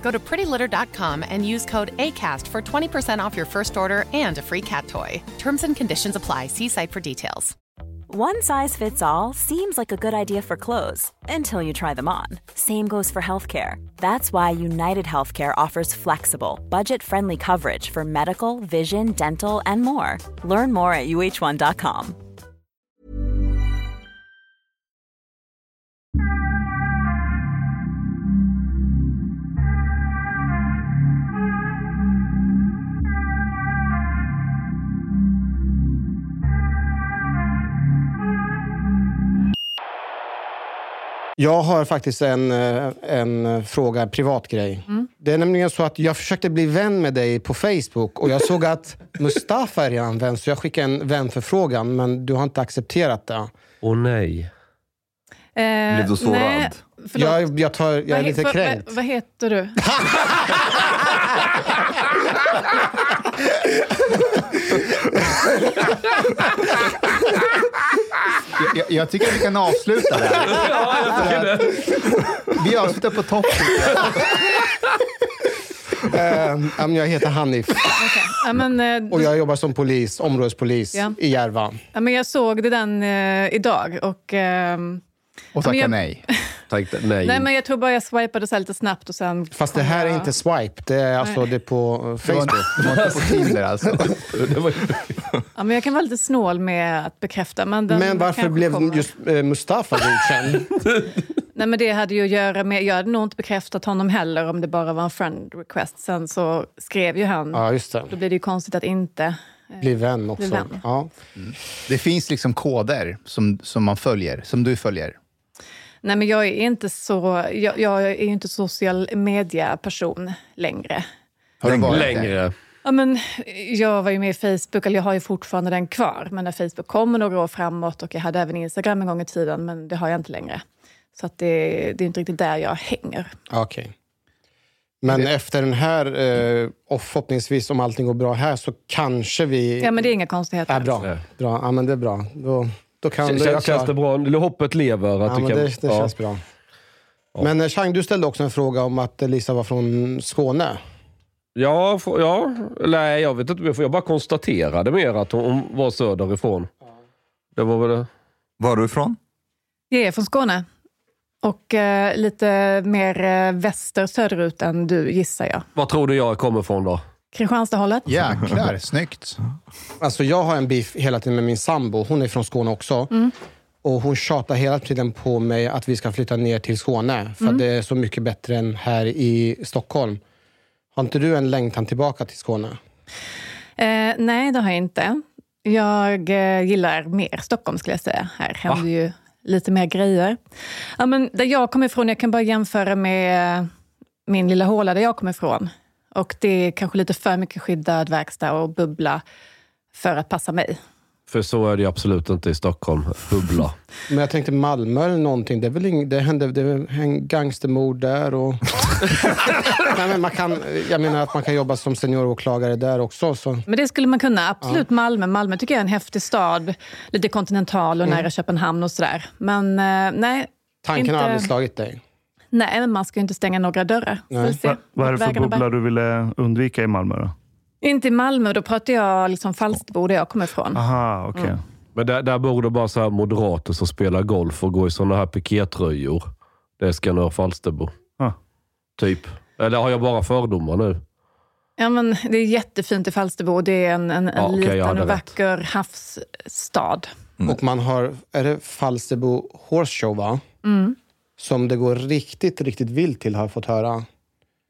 Go to prettylitter.com and use code ACAST for 20% off your first order and a free cat toy. Terms and conditions apply. See site for details. One size fits all seems like a good idea for clothes until you try them on. Same goes for healthcare. That's why United Healthcare offers flexible, budget friendly coverage for medical, vision, dental, and more. Learn more at uh1.com. Jag har faktiskt en, eh, en fråga, privat grej. Det är nämligen så att jag försökte bli vän med dig på Facebook och jag såg att Mustafa är redan vän, så jag skickade en vänförfrågan, men du har inte accepterat det. Åh nej. Eh, Blev du sårad? nej. Jag, jag, tar, jag är lite vad- kränkt. Vad, vad heter du? Jag, jag, jag tycker att vi kan avsluta där. Vi avslutar på topp. Ja, men jag heter Hanif Ja, men, eh, och jag jobbar som polis, områdespolis Ja. i Järva. ja, men jag såg det den eh, idag och... ehm, Och tacka jag- nej. Tänkte, nej. nej, men jag tror bara jag swipade så lite snabbt och sen... Fast det här är jag- inte swipe, det är, alltså, det är på eh, Det var, Facebook. det var inte på Tinder alltså. Ja, men jag kan vara lite snål med att bekräfta. Men, den Men varför blev kommer. just eh, Mustafa godkänd? Nej, men det hade ju att göra med... Jag hade nog inte bekräftat honom heller om det bara var en friend request. Sen så skrev ju han. Ja, just det. Då blir det ju konstigt att inte... Bli vän också. Bli vän. Ja. Det finns liksom koder som, som man följer, som du följer. Nej, men jag är inte så... Jag, jag är ju inte social media-person längre. Har du varit det? Längre. Ja, men jag var ju med i Facebook, eller jag har ju fortfarande den kvar. Men när Facebook kom några år framåt och jag hade även Instagram en gång i tiden, men det har jag inte längre. Så att det, det är inte riktigt där jag hänger. Okej. Men efter den här, eh, och förhoppningsvis om allting går bra här, så kanske vi... Ja, men det är inga konstigheter. är bra. Bra. Ja, men det är bra. Då, då kan då är Känns, klar. det bra? Hoppet lever? Att Ja, du men kan, det, det ja. känns bra. Men eh, Chang, du ställde också en fråga om att Lisa var från Skåne. Ja, får- ja, nej jag vet inte. Jag bara konstaterade mer att hon, var söderifrån. Det var väl det. Var du ifrån? Jag är från Skåne. Och eh, lite mer eh, väster söderut än du, gissar jag. Var tror du jag kommer från då? Kristianstadhållet? Jäklar, snyggt. Alltså jag har en beef hela tiden med min sambo. Hon är från Skåne också. Mm. Och hon tjatar hela tiden på mig att vi ska flytta ner till Skåne. För Mm. att det är så mycket bättre än här i Stockholm. Har inte du en längtan tillbaka till Skåne? Eh, nej, det har jag inte. Jag eh, gillar mer Stockholm skulle jag säga. Här händer ju lite mer grejer. Ja, men där jag kommer ifrån, jag kan bara jämföra med min lilla håla där jag kommer ifrån. Och det är kanske lite för mycket skyddad verkstad och bubbla för att passa mig. För så är det ju absolut inte i Stockholm. Bubbla. Men jag tänkte Malmö eller någonting. Det, är väl ing, det hände det en gangstermord där. Och... Nej, men man kan, jag menar att man kan jobba som senioråklagare där också. Så. Men det skulle man kunna. Absolut Malmö. Malmö tycker jag är en häftig stad. Lite kontinental och nära Köpenhamn och sådär. Men eh, nej. Tanken inte, har aldrig slagit dig? Nej, men man ska ju inte stänga några dörrar. Nej. Va, vad är det för bubbla du ville undvika i Malmö? Då? Inte i Malmö, då pratar jag liksom Falsterbo där jag kommer ifrån. Aha, okej. Men där, där bor det bara så här moderater som spelar golf och går i såna här pikétröjor. Det är Skanör Falsterbo. Ah. Typ. Eller har jag bara fördomar nu? Ja, men det är jättefint i Falsterbo. Det är en, en, en okej, jag liten och rätt. vacker havsstad. Och man har, är det Falsterbo Horse Show va? Mm. Som det går riktigt, riktigt vilt till har jag fått höra.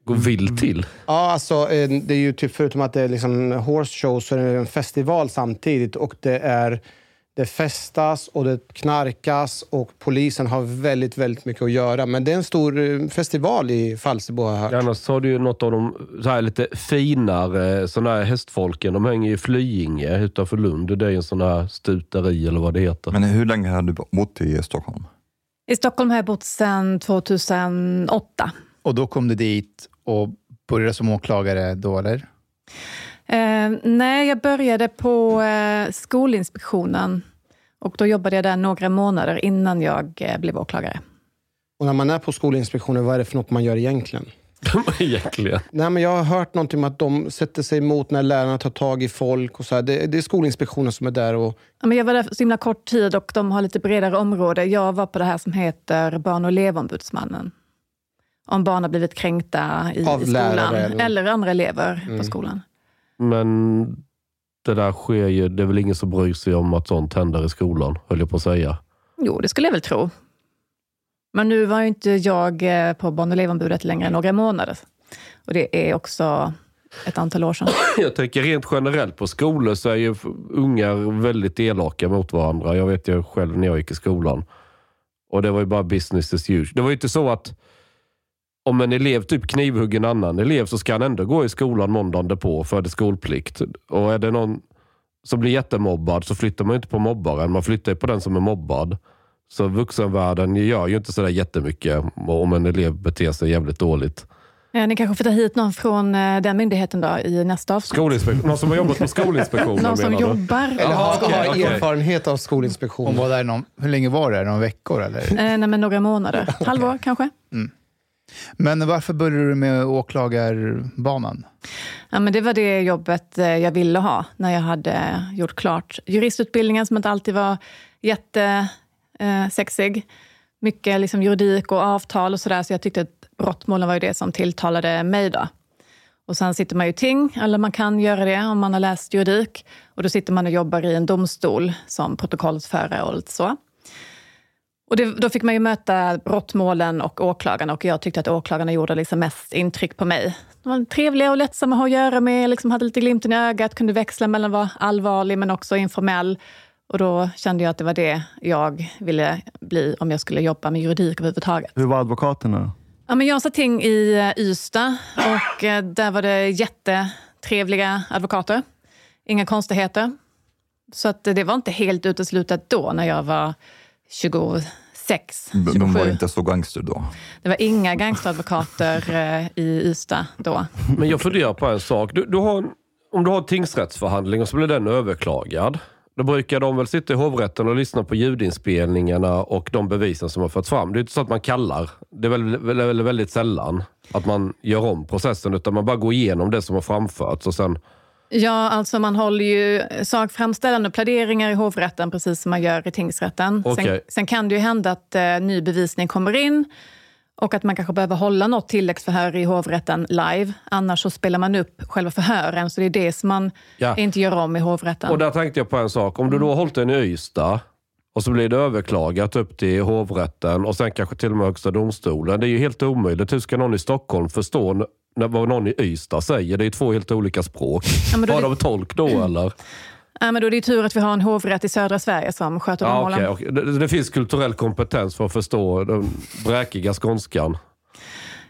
Går vill till. Ja, alltså eh, det är ju typ förutom att det är liksom horse show så är det en festival samtidigt och det är det festas och det knarkas och polisen har väldigt, väldigt mycket att göra. Men det är en stor eh, festival i Falsterbo har jag hört. Annars har du ju något av de så här lite finare såna här hästfolken. De hänger i Flyinge utanför Lund. Det är ju en sån här stuteri eller vad det heter. Men hur länge har du bott i Stockholm? I Stockholm har jag bott sedan 2008. Och då kom du dit och började som åklagare då, eller? Eh, nej, jag började på eh, Skolinspektionen. Och då jobbade jag där några månader innan jag eh, blev åklagare. Och när man är på Skolinspektionen, vad är det för något man gör egentligen? Egentligen. Nej, men jag har hört någonting om att de sätter sig emot när lärarna tar tag i folk. och så här. Det, det är Skolinspektionen som är där och Ja, men jag var där för så himla kort tid och de har lite bredare område. Jag var på det här som heter Barn och elevombudsmannen. Om barn har blivit kränkta i, Av i skolan. lärare Eller... eller- andra elever Mm. på skolan. Men det där sker ju. Det är väl ingen som bryr sig om att sånt händer i skolan, höll jag på att säga. Jo, det skulle jag väl tro. Men nu var ju inte jag eh, på Barn och elevombudet längre än några månader. Och det är också ett antal år sedan. Jag tänker rent generellt på skolor så är ju ungar väldigt elaka mot varandra. Jag vet ju själv när jag gick i skolan. Och det var ju bara business as usual. Det var ju inte så att om en elev typ knivhugger en annan elev så ska han ändå gå i skolan måndagen därpå för det skolplikt. Och är det någon som blir jättemobbad så flyttar man ju inte på mobbaren. Man flyttar ju på den som är mobbad. Så vuxenvärlden gör ju inte sådär jättemycket om en elev beter sig jävligt dåligt. Eh, Ni kanske får ta hit någon från eh, den myndigheten då, i nästa avsnitt. Skolinspektion, någon som har jobbat på Skolinspektionen Någon som menar du? jobbar eller Jaha, har, okej, har okej. erfarenhet av Hon Skolinspektionen. var där någon, hur länge var det? Några veckor? Eller? Eh, nej, men några månader. Halvår kanske. Men varför började du med åklagarbanan? Ja, men det var det jobbet eh, jag ville ha när jag hade gjort klart juristutbildningen som inte alltid var Eh, sexig. Mycket liksom juridik och avtal och sådär, så jag tyckte att brottmålen var ju det som tilltalade mig. Då. Och sen sitter man ju i ting, eller man kan göra det om man har läst juridik. Och då sitter man och jobbar i en domstol som protokollsförare och lite så. Och det, då fick man ju möta brottmålen och åklagarna och jag tyckte att åklagarna gjorde liksom mest intryck på mig. De var trevliga och lättsamma att ha att göra med, liksom hade lite glimten i ögat, kunde växla mellan att vara allvarlig men också informell. Och då kände jag att det var det jag ville bli om jag skulle jobba med juridik överhuvudtaget. Hur var advokaterna? Ja, men jag satt ting i eh, Ystad och eh, där var det jättetrevliga advokater. Inga konstigheter. Så att det var inte helt uteslutet då när jag var 26, De 27. var inte så gangster då. Det var inga gangsteradvokater eh, i Ystad då. Men jag funderar på en sak. Du, du har om du har en tingsrättsförhandling och så blir den överklagad. Då brukar de väl sitta i hovrätten och lyssna på ljudinspelningarna och de bevisen som har förts fram. Det är inte så att man kallar. Det är väl, väl, väl väldigt sällan att man gör om processen utan man bara går igenom det som har framförts och sen Ja, alltså man håller ju sakframställande och pläderingar i hovrätten precis som man gör i tingsrätten. Sen, Okej. sen kan det ju hända att eh, ny bevisning kommer in och att man kanske behöver hålla något tilläggsförhör i hovrätten live. Annars så spelar man upp själva förhören, så det är det som man Ja. inte gör om i hovrätten. Och där tänkte jag på en sak. Om du då har hållit den i Ystad och så blir det överklagat upp till hovrätten och sen kanske till och med Högsta domstolen. Det är ju helt omöjligt. Hur ska någon i Stockholm förstå vad någon i Ystad säger? Det är två helt olika språk. Ja, Har de tolk då eller? Ja, men då är det ju tur att vi har en hovrätt i södra Sverige som sköter de Ja, målen. okej, okej. Det, det finns kulturell kompetens för att förstå den bräkiga skånskan.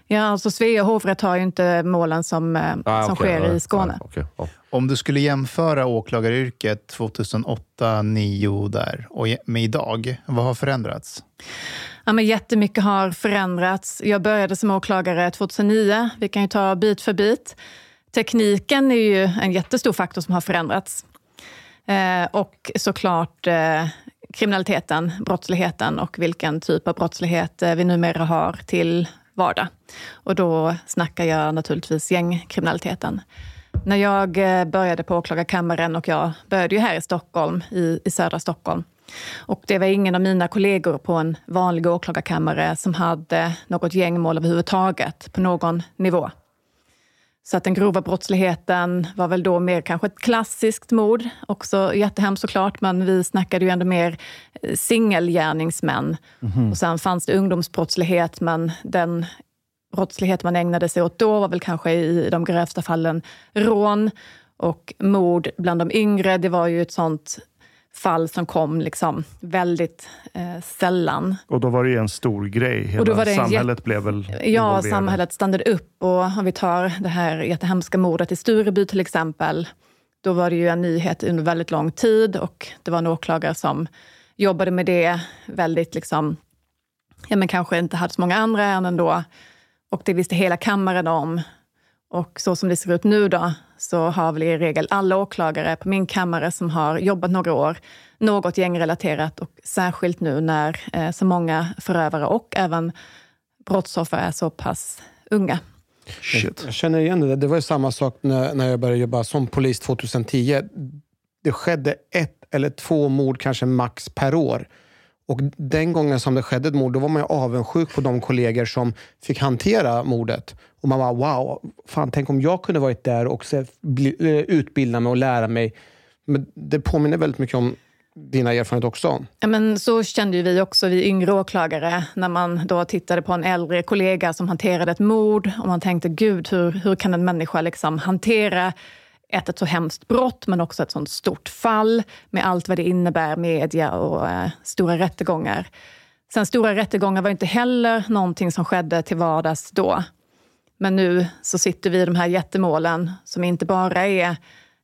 Ja, alltså Svea hovrätt har ju inte målen som, eh, Ah, som okej, sker ja, i Skåne. ja, okej, ja. Om du skulle jämföra åklagaryrket 2008, 2009 där och med idag, vad har förändrats? Ja, men jättemycket har förändrats. Jag började som åklagare 2009. Vi kan ju ta bit för bit. Tekniken är ju en jättestor faktor som har förändrats. Eh, och såklart eh, kriminaliteten, brottsligheten och vilken typ av brottslighet eh, vi numera har till vardag. Och då snackar jag naturligtvis gängkriminaliteten. När jag eh, började på åklagarkammaren och jag började ju här i Stockholm, i, i södra Stockholm. Och det var ingen av mina kollegor på en vanlig åklagarkammare som hade något gängmål överhuvudtaget på någon nivå. Så att den grova brottsligheten var väl då mer kanske ett klassiskt mord. Också jättehemskt såklart, men vi snackade ju ändå mer eh, singelgärningsmän. Och sen fanns det ungdomsbrottslighet, men den brottslighet man ägnade sig åt då var väl kanske i de grövsta fallen rån och mord bland de yngre. Det var ju ett sånt fall som kom liksom väldigt eh, sällan. Och då var det ju en stor grej. Hela Och då var det samhället blev väl Ja, samhället stannade upp. Och om vi tar det här jättehemska mordet i Stureby till exempel. Då var det ju en nyhet under väldigt lång tid och det var en åklagare som jobbade med det väldigt, liksom, ja men kanske inte hade så många andra ärenden då. Och det visste hela kammaren om. Och så som det ser ut nu då, så har väl i regel alla åklagare på min kammare som har jobbat några år något gängrelaterat och särskilt nu när eh, så många förövare och även brottsoffer är så pass unga. Shit. Jag känner igen det. där. Det var ju samma sak när, när jag började jobba som polis 2010. Det skedde ett eller två mord, kanske max per år. Och Den gången som det skedde ett mord, då var man ju avundsjuk på de kollegor som fick hantera mordet. Och man bara, wow, fan, tänk om jag kunde varit där och eh, utbilda mig och lära mig. Men det påminner väldigt mycket om dina erfarenheter också. Ja, men så kände ju vi också, vi yngre åklagare, när man då tittade på en äldre kollega som hanterade ett mord och man tänkte, gud, hur, hur kan en människa liksom hantera ett, ett så hemskt brott, men också ett sånt stort fall med allt vad det innebär, media och eh, stora rättegångar. Sen stora rättegångar var inte heller någonting som skedde till vardags då. Men nu så sitter vi i de här jättemålen som inte bara är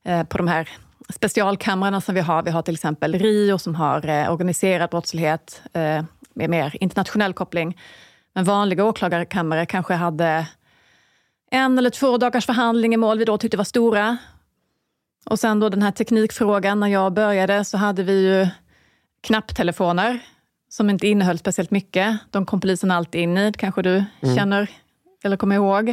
eh, på de här specialkamrarna som vi har. Vi har till exempel RIO som har eh, organiserad brottslighet eh, med mer internationell koppling. Men vanliga åklagarkammare kanske hade en eller två dagars förhandling i mål vi då tyckte var stora. Och sen då den här teknikfrågan, när jag började så hade vi ju knapptelefoner som inte innehöll speciellt mycket. De kom polisen alltid in i, kanske du känner eller kommer ihåg.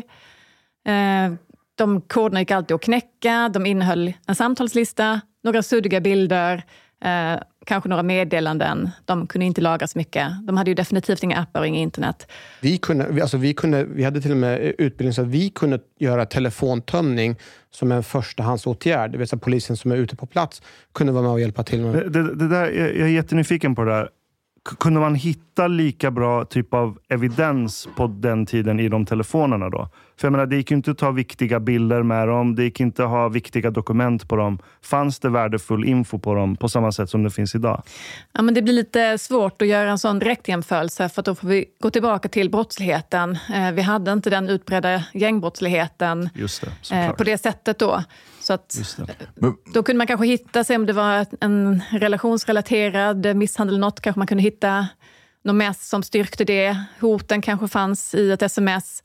Eh, de koderna gick alltid att knäcka. De innehöll en samtalslista, några suddiga bilder, eh, kanske några meddelanden. De kunde inte lagra så mycket. De hade ju definitivt inga appar och inget internet. Vi, kunde, alltså vi, kunde, vi hade till och med utbildning så att vi kunde göra telefontömning som en förstahandsåtgärd. Det vill säga polisen som är ute på plats kunde vara med och hjälpa till med. Det, det, det där, jag jag är jättenyfiken på det där. Kunde man hitta lika bra typ av evidens på den tiden i de telefonerna då? För jag menar, det gick ju inte att ta viktiga bilder med dem. Det gick inte att ha viktiga dokument på dem. Fanns det värdefull info på dem på samma sätt som det finns idag? Ja, men det blir lite svårt att göra en sån direktjämförelse för att då får vi gå tillbaka till brottsligheten. Eh, vi hade inte den utbredda gängbrottsligheten det, eh, på det sättet då. Så att, det. Men, då kunde man kanske hitta, se om det var en relationsrelaterad misshandel eller något, kanske man kunde hitta något mess som styrkte det. Hoten kanske fanns i ett sms.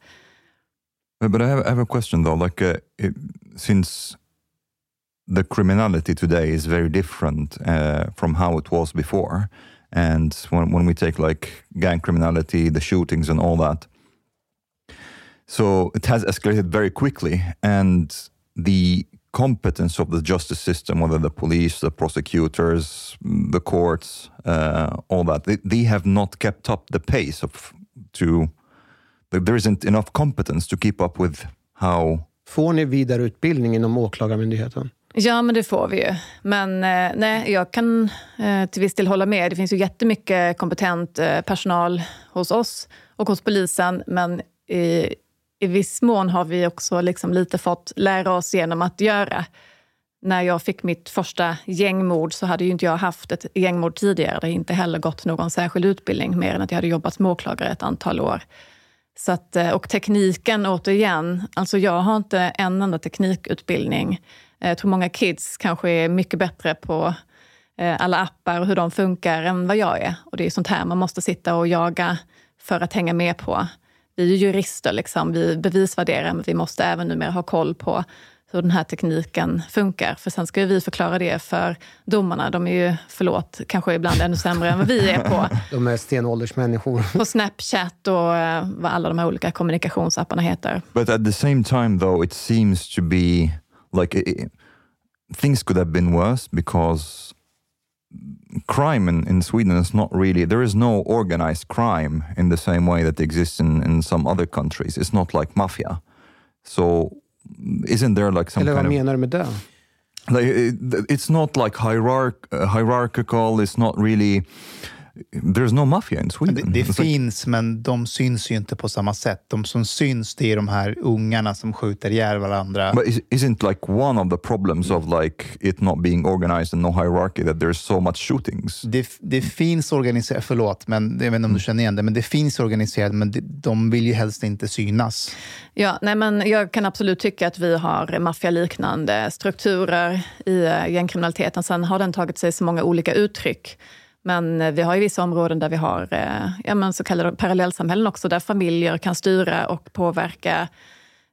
but I have, I have a question though. Like, uh, it, since the criminality today is very different uh, from how it was before, and when when we take like gang criminality, the shootings, and all that, so it has escalated very quickly, and the competence of the justice system, whether the police, the prosecutors, the courts, uh, all that, they, they have not kept up the pace of to there isn't enough competence to keep up with how Får ni vidareutbildning inom Åklagarmyndigheten? Ja, men det får vi ju. Men eh, nej, jag kan eh, till viss del hålla med. Det finns ju jättemycket kompetent eh, personal hos oss och hos polisen. Men i, i viss mån har vi också liksom lite fått lära oss genom att göra. När jag fick mitt första gängmord så hade ju inte jag haft ett gängmord tidigare. Det har inte heller gått någon särskild utbildning mer än att jag hade jobbat som åklagare ett antal år. Så att, eh, och tekniken återigen, alltså jag har inte en enda teknikutbildning. Eh, jag tror många kids kanske är mycket bättre på eh, alla appar och hur de funkar än vad jag är. Och det är sånt här man måste sitta och jaga för att hänga med på. Vi är ju jurister, liksom. vi bevisvärderar, men vi måste även numera ha koll på hur den här tekniken funkar. För sen ska ju vi förklara det för domarna. De är ju, förlåt, kanske ibland ännu sämre än vad vi är på De är stenåldersmänniskor. på Snapchat och eh, vad alla de här olika kommunikationsapparna heter. But at the same time, though, it seems to be like i- i- things could have been worse because crime in, in Sweden is not really, there is no organized crime in the same way that exists in, in some other countries. It's not like mafia. So, isn't there like some Eller vad kind of menar du med det? like it, it's not like hierarch, uh, hierarchical it's not really there's no mafia in Sweden Det, det It's like- finns, men de syns ju inte på samma sätt. De som syns, det är de här ungarna som skjuter ihjäl varandra. but is, isn't like one of the problems of like it not being organized and no hierarchy that there's so much shootings Det, det finns organiserat, förlåt, men jag vet inte om du känner igen det, men det finns organiserat, men de vill ju helst inte synas. Ja, nej men jag kan absolut tycka att vi har maffialiknande strukturer i eh, gängkriminaliteten. Sen har den tagit sig så många olika uttryck. Men eh, vi har ju vissa områden där vi har eh, ja, men så kallade parallellsamhällen också, där familjer kan styra och påverka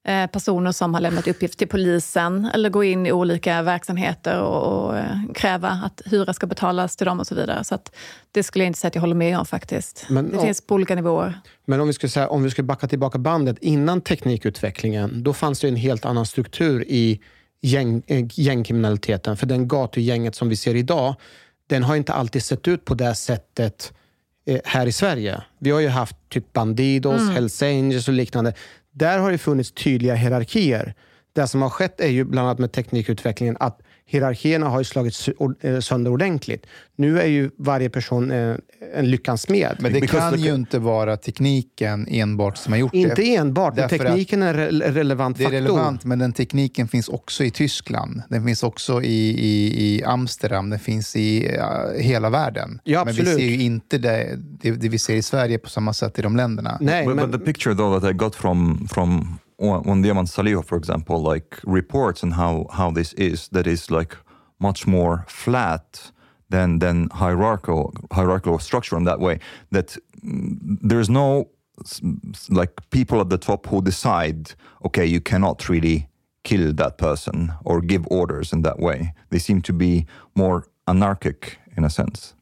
eh, personer som har lämnat uppgift till polisen eller gå in i olika verksamheter och, och kräva att hyra ska betalas till dem och så vidare. Så att det skulle jag inte säga att jag håller med om faktiskt. Men det om- finns på olika nivåer. Men om vi skulle, säga, om vi skulle backa tillbaka bandet, innan teknikutvecklingen, då fanns det en helt annan struktur i gäng, gängkriminaliteten. För den gatugänget som vi ser idag, den har inte alltid sett ut på det sättet eh, här i Sverige. Vi har ju haft typ Bandidos, Hells Angels och liknande. Där har det funnits tydliga hierarkier. Det som har skett är ju bland annat med teknikutvecklingen att hierarkierna har ju slagits eh, sönder ordentligt. Nu är ju varje person eh, en lyckans smed. Men det Because kan ju inte vara tekniken enbart som har gjort Inte det. enbart, men tekniken är en re- relevant Det är faktor. relevant, men den tekniken finns också i Tyskland. Den finns också i, i, i Amsterdam. Den finns i ja, hela världen. Ja, men vi absolut. ser ju inte det, det, det vi ser i Sverige på samma sätt i de länderna. Nej, but, men, but the picture though that I got from from on Diamant Saliho, for example, like reports on how how this is, that is like much more flat than than hierarchical hierarchical structure in that way. That there's no like people at the top who decide, okay, you cannot really kill that person or give orders in that way. They seem to be more anarchic in a sense.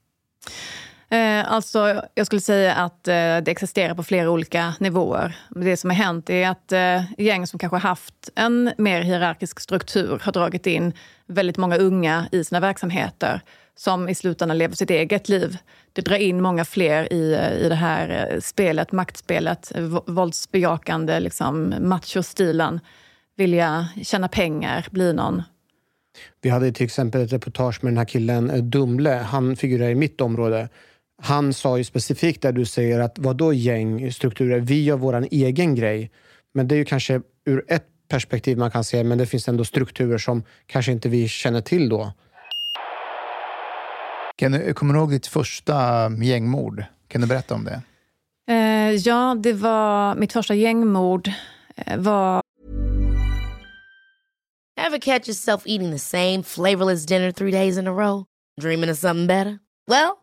Eh, alltså, jag skulle säga att eh, det existerar på flera olika nivåer. Det som har hänt är att eh, gäng som kanske haft en mer hierarkisk struktur har dragit in väldigt många unga i sina verksamheter som i slutändan lever sitt eget liv. Det drar in många fler i, i det här spelet, maktspelet, våldsbejakande, liksom, machostilen. Vilja tjäna pengar, bli någon. vi hade till exempel ett reportage med den här killen Dumle. Han figurerar i mitt område. Han sa ju specifikt där du säger att vad då gängstrukturer? Vi gör vår egen grej. Men det är ju kanske ur ett perspektiv man kan se, men det finns ändå strukturer som kanske inte vi känner till då. Kan du, kommer du ihåg ditt första gängmord? Kan du berätta om det? Eh, ja, det var mitt första gängmord. Eh, var Ever catch yourself eating the same flavorless dinner three days in a row? Dreaming of something better? Well,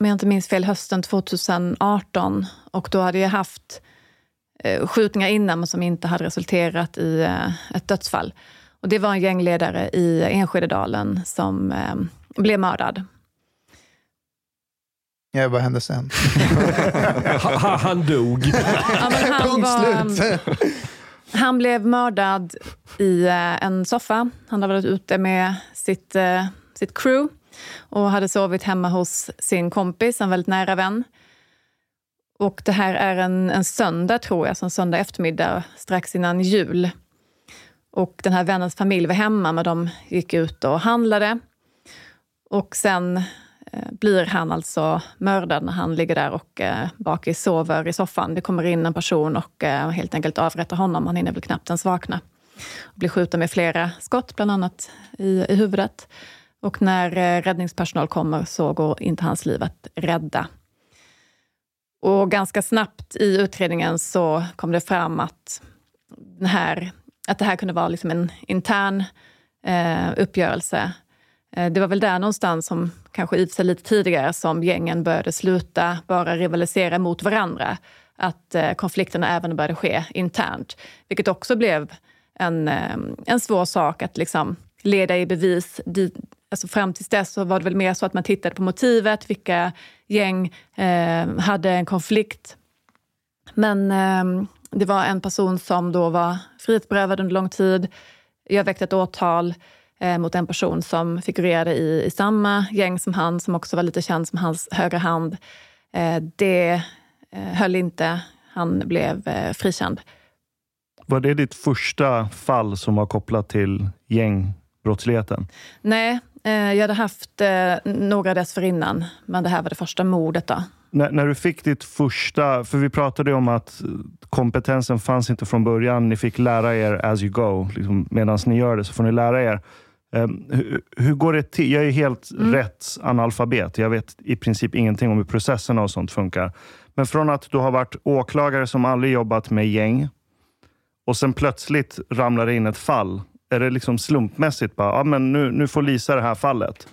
Om jag inte minns fel, hösten 2018. Och då hade jag haft eh, skjutningar innan men som inte hade resulterat i eh, ett dödsfall. Och det var en gängledare i Enskededalen som eh, blev mördad. Ja, vad hände sen? Ha- ha- Han dog. Ja, men han, Punkt var, slut. han blev mördad i en soffa. Han hade varit ute med sitt, sitt crew och hade sovit hemma hos sin kompis, en väldigt nära vän. Och det här är en, en söndag, tror jag, som en söndag eftermiddag strax innan jul. Och den här vännens familj var hemma, men de gick ut och handlade. Och sen eh, blir han alltså mördad när han ligger där och eh, bakis sover i soffan. Det kommer in en person och eh, helt enkelt avrättar honom. Han hinner väl knappt ens vakna. och blir skjuten med flera skott, bland annat i, i huvudet. Och när eh, räddningspersonal kommer så går inte hans liv att rädda. Och ganska snabbt i utredningen så kom det fram att, den här, att det här kunde vara liksom en intern eh, uppgörelse. Eh, det var väl där någonstans, som kanske i sig lite tidigare, som gängen började sluta bara rivalisera mot varandra. Att eh, konflikterna även började ske internt. Vilket också blev en, eh, en svår sak att liksom leda i bevis alltså fram tills dess så var det väl mer så att man tittade på motivet, vilka gäng eh, hade en konflikt. Men eh, det var en person som då var frihetsberövad under lång tid. Jag väckte ett åtal eh, mot en person som figurerade i, i samma gäng som han, som också var lite känd som hans högra hand. Eh, det eh, höll inte. Han blev eh, frikänd. Var det ditt första fall som var kopplat till gängbrottsligheten? Nej, jag hade haft eh, några dessförinnan, men det här var det första mordet. Då. När, när, du fick ditt första... För vi pratade om att kompetensen fanns inte från början. Ni fick lära er as you go. Liksom, Medan ni gör det så får ni lära er. Um, hur, hur, går det till? Jag är helt mm. rätt analfabet. Jag vet i princip ingenting om hur processerna och sånt funkar. Men från att du har varit åklagare som aldrig jobbat med gäng och sen plötsligt ramlar det in ett fall är det liksom slumpmässigt? Bara, ah, men nu, nu får Lisa det här fallet.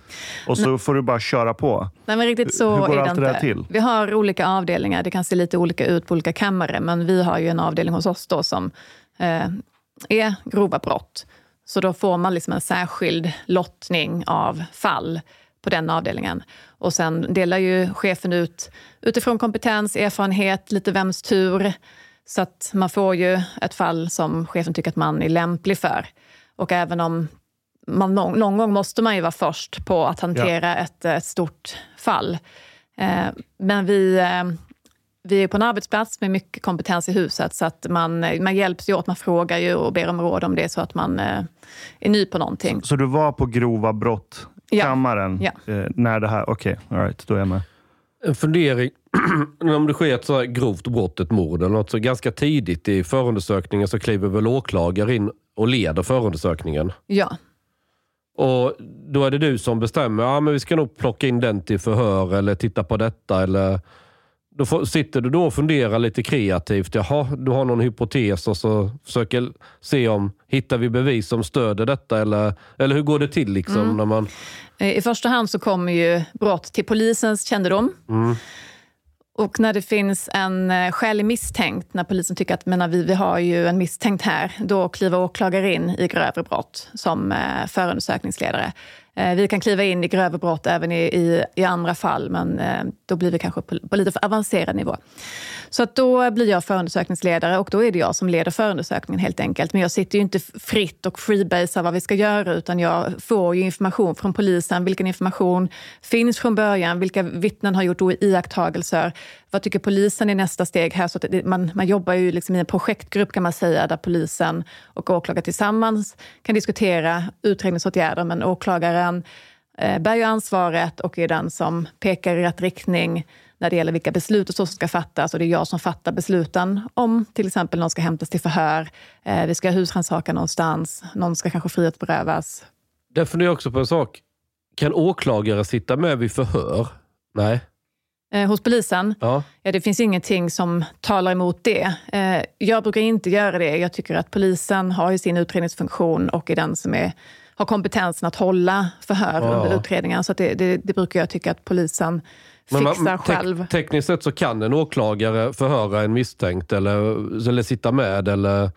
Och så Nej. får du bara köra på. Nej, men riktigt så Hur går är allt det inte. till? Vi har olika avdelningar. Det kan se lite olika ut på olika kammare. Men vi har ju en avdelning hos oss då som eh, är grova brott. Så då får man liksom en särskild lottning av fall på den avdelningen. Och sen delar ju chefen ut utifrån kompetens, erfarenhet, lite vems tur. Så att man får ju ett fall som chefen tycker att man är lämplig för. Och även om man någon, någon gång måste man ju vara först på att hantera ja. ett, ett, stort fall. Eh, men vi, eh, vi är på en arbetsplats med mycket kompetens i huset så att man, man hjälps ju åt, man frågar ju och ber om råd om det så att man eh, är ny på någonting. Så, så, du var på grova brott kammaren ja. ja. när det här... Okej, okay, all right, då är jag med. En fundering. om det sker ett så grovt brott, ett mord eller något, så ganska tidigt i förundersökningen så kliver väl åklagare in och leder förundersökningen. Ja. Och då är det du som bestämmer, ja men vi ska nog plocka in den till förhör eller titta på detta eller... Då får, sitter du då och funderar lite kreativt. Jaha, du har någon hypotes och så försöker se om, hittar vi bevis som stöder detta eller, eller hur går det till liksom mm. när man... I första hand så kommer ju brott till polisens kännedom. Mm. Och när det finns en eh, skälig misstänkt, när polisen tycker att menar, vi, vi har ju en misstänkt här, då kliver åklagare in i grövre brott som eh, förundersökningsledare. Eh, vi kan kliva in i grövre brott även i, i, i andra fall, men eh, då blir vi kanske på, på, lite för avancerad nivå. Så att då blir jag förundersökningsledare och då är det jag som leder förundersökningen helt enkelt. Men jag sitter ju inte fritt och freebasar vad vi ska göra utan jag får ju information från polisen. Vilken information finns från början? Vilka vittnen har gjort iakttagelser? Vad tycker polisen är nästa steg här? Så det, man, man jobbar ju liksom i en projektgrupp kan man säga där polisen och åklagare tillsammans kan diskutera utredningsåtgärder men åklagaren eh, bär ju ansvaret och är den som pekar i rätt riktning när det gäller vilka beslut och så som ska fattas. Och det är jag som fattar besluten om till exempel någon ska hämtas till förhör, eh, vi ska husrannsaka husrannsakan någonstans, någon ska kanske frihetsberövas. Där funderar jag också på en sak. Kan åklagare sitta med vid förhör? Nej. Eh, hos polisen? Ja. ja. Det finns ingenting som talar emot det. Eh, jag brukar inte göra det. Jag tycker att polisen har ju sin utredningsfunktion och är den som är, har kompetensen att hålla förhör ja. under utredningen. Så det, det, det, brukar jag tycka att polisen fixar man, själv. Te tekniskt sett så kan en åklagare förhöra en misstänkt eller, eller sitta med eller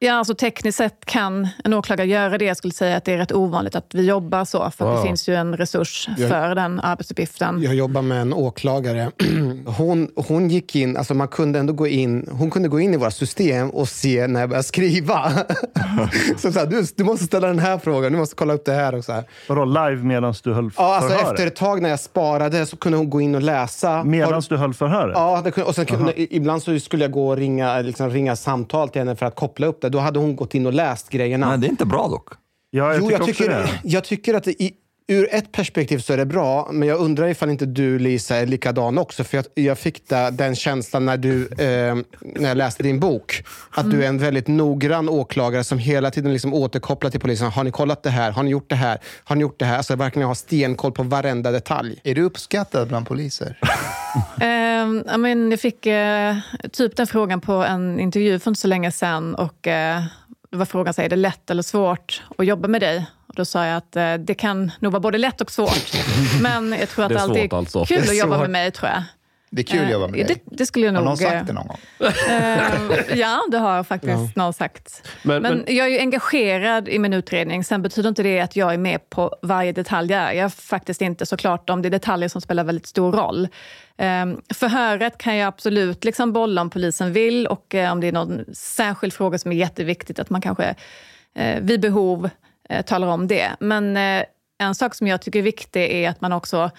Ja, alltså tekniskt sett kan en åklagare göra det. Jag skulle säga att det är rätt ovanligt att vi jobbar så, för ja. det finns ju en resurs jag, för den arbetsuppgiften. Jag jobbar med en åklagare. Hon, hon gick in, alltså man kunde ändå gå in, hon kunde gå in i våra system och se när jag började skriva. så, så här, du, du måste ställa den här frågan, du måste kolla upp det här. Och så här. Vadå, live medan du höll ja, alltså förhöret? Efter ett tag när jag sparade så kunde hon gå in och läsa. Medan du höll förhöret? Ja, och sen kunde, ibland så skulle jag gå och ringa, liksom, ringa samtal till henne för att koppla upp det. Då hade hon gått in och läst grejerna. Nej, det är inte bra dock. Ja, jag jo, tycker jag tycker, jag tycker att det, i, ur ett perspektiv så är det bra, men jag undrar ifall inte du Lisa är likadan också. För jag, jag fick da, den känslan när, du, eh, när jag läste din bok. Att du är en väldigt noggrann åklagare som hela tiden liksom återkopplar till polisen. Har ni kollat det här? Har ni gjort det här? Har ni gjort det här? Alltså verkligen ha stenkoll på varenda detalj. Är du uppskattad bland poliser? Ehm, ja, men jag fick eh, typ den frågan på en intervju för inte så länge sedan. Och, eh, det var frågan, så här, är det lätt eller svårt att jobba med dig? Då sa jag att eh, det kan nog vara både lätt och svårt. Men jag tror att Det är alltid alltså. kul Det är att jobba med mig, tror jag. Det är kul att jobba med Eh, dig. Det, det skulle jag Har nog... någon sagt eh, det någon gång? Ja, det har faktiskt någon sagt. Men- Men, men- jag är ju engagerad i min utredning. Sen betyder inte det att jag är med på varje detalj. Jag är faktiskt inte såklart om det är detaljer som spelar väldigt stor roll. Um, förhöret kan jag absolut liksom bolla om polisen vill och om det är någon särskild fråga som är jätteviktigt att man kanske vid behov eh, talar om det. Men eh, en sak som jag tycker är viktig är att man också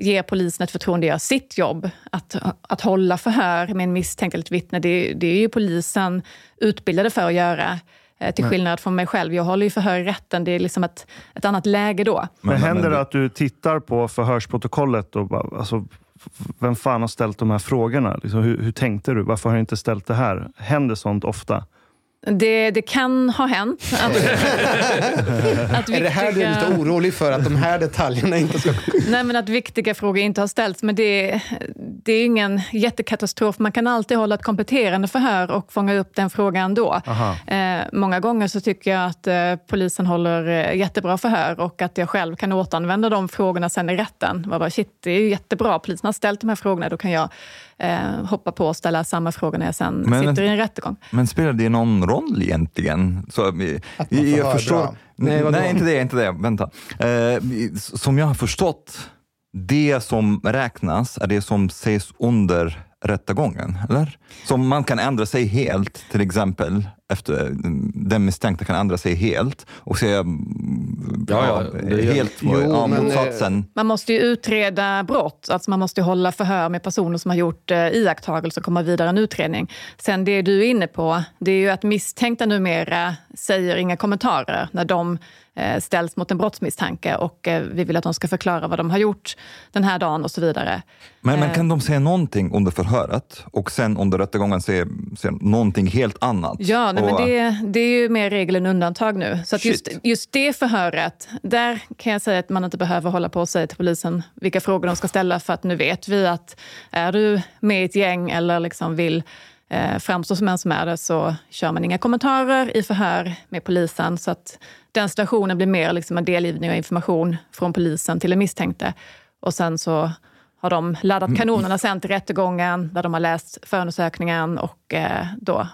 ger polisen ett förtroende att göra sitt jobb. Att, att hålla förhör med en misstänkt eller ett vittne, det, det är ju polisen utbildade för att göra. eh, Till skillnad från mig själv. Jag håller ju förhör i rätten. Det är liksom ett, ett annat läge då. Men, händer det att du tittar på förhörsprotokollet och bara, alltså, vem fan har ställt de här frågorna? Liksom, hur, hur tänkte du? Varför har jag inte ställt det här? Händer sånt ofta? Det, det kan ha hänt. Att, att Är det här du är lite orolig för? Att de här detaljerna inte ska... Nej, men att viktiga frågor inte har ställts. Men det, det är ingen jättekatastrof. Man kan alltid hålla ett kompletterande förhör och fånga upp den frågan då. Eh, många gånger så tycker jag att eh, polisen håller eh, jättebra förhör och att jag själv kan återanvända de frågorna sen i rätten. Bara, shit, det är ju jättebra. Polisen har ställt de här frågorna. Då kan jag eh, hoppa på och ställa samma frågor när jag sen Men- sitter i en rättegång. Men spelar det någon roll egentligen? Så, eh, Att man får jag höra förstår, bra. nej, nej, inte det. Inte det. Vänta. Eh, som jag har förstått, det som räknas är det som sägs under rättegången, eller? Som man kan ändra sig helt, till exempel. Efter, den misstänkta kan ändra sig helt och säga mm, Ja, ja, helt Jo, ja, men, motsatsen. Man måste ju utreda brott. Alltså man måste ju hålla förhör med personer som har gjort eh, iakttagelser och komma vidare en utredning. Sen det du är inne på, det är ju att misstänkta numera säger inga kommentarer när de eh, ställs mot en brottsmisstanke och eh, vi vill att de ska förklara vad de har gjort den här dagen och så vidare. Men, men Eh. kan de säga någonting under förhöret och sen under rättegången säga, säga någonting helt annat? Ja, nej, men Och, det, det är ju mer regel än undantag nu. Så just, just det förhöret, där kan jag säga att man inte behöver hålla på och säga till polisen vilka frågor de ska ställa för att nu vet vi att är du med i ett gäng eller liksom vill eh, framstå som en som är det så kör man inga kommentarer i förhör med polisen. Så att den situationen blir mer liksom en delgivning av information från polisen till den misstänkte. Och sen så har de laddat kanonerna sen till rättegången där de har läst förundersökningen och eh, då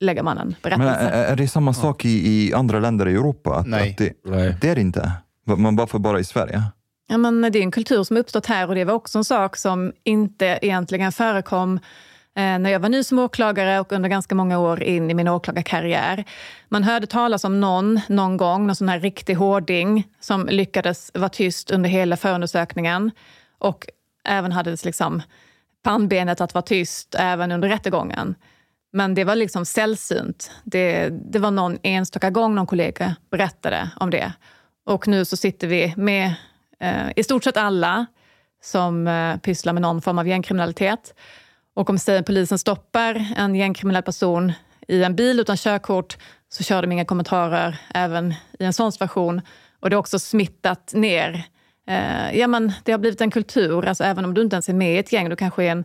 lägger man en Men berättelse. är, är det samma sak i, i andra länder i Europa? Att, Nej. Att det, Nej. det är det inte. Man bara för bara i Sverige? Ja, men det är en kultur som uppstått här och det var också en sak som inte egentligen förekom eh, Eh, när jag var ny som åklagare och under ganska många år in i min åklagarkarriär. Man hörde talas om någon, någon gång, någon sån här riktig hårding som lyckades vara tyst under hela förundersökningen och även hade liksom pannbenet att vara tyst även under rättegången. Men det var liksom sällsynt. Det, det var någon enstaka gång någon kollega berättade om det. Och nu så sitter vi med eh, i stort sett alla som eh, pysslar med någon form av gängkriminalitet. Och om säger polisen stoppar en gängkriminell person i en bil utan körkort så kör de inga kommentarer även i en sån situation. Och det har också smittat ner. Eh, ja, men det har blivit en kultur, alltså även om du inte ens är med i ett gäng, du kanske är en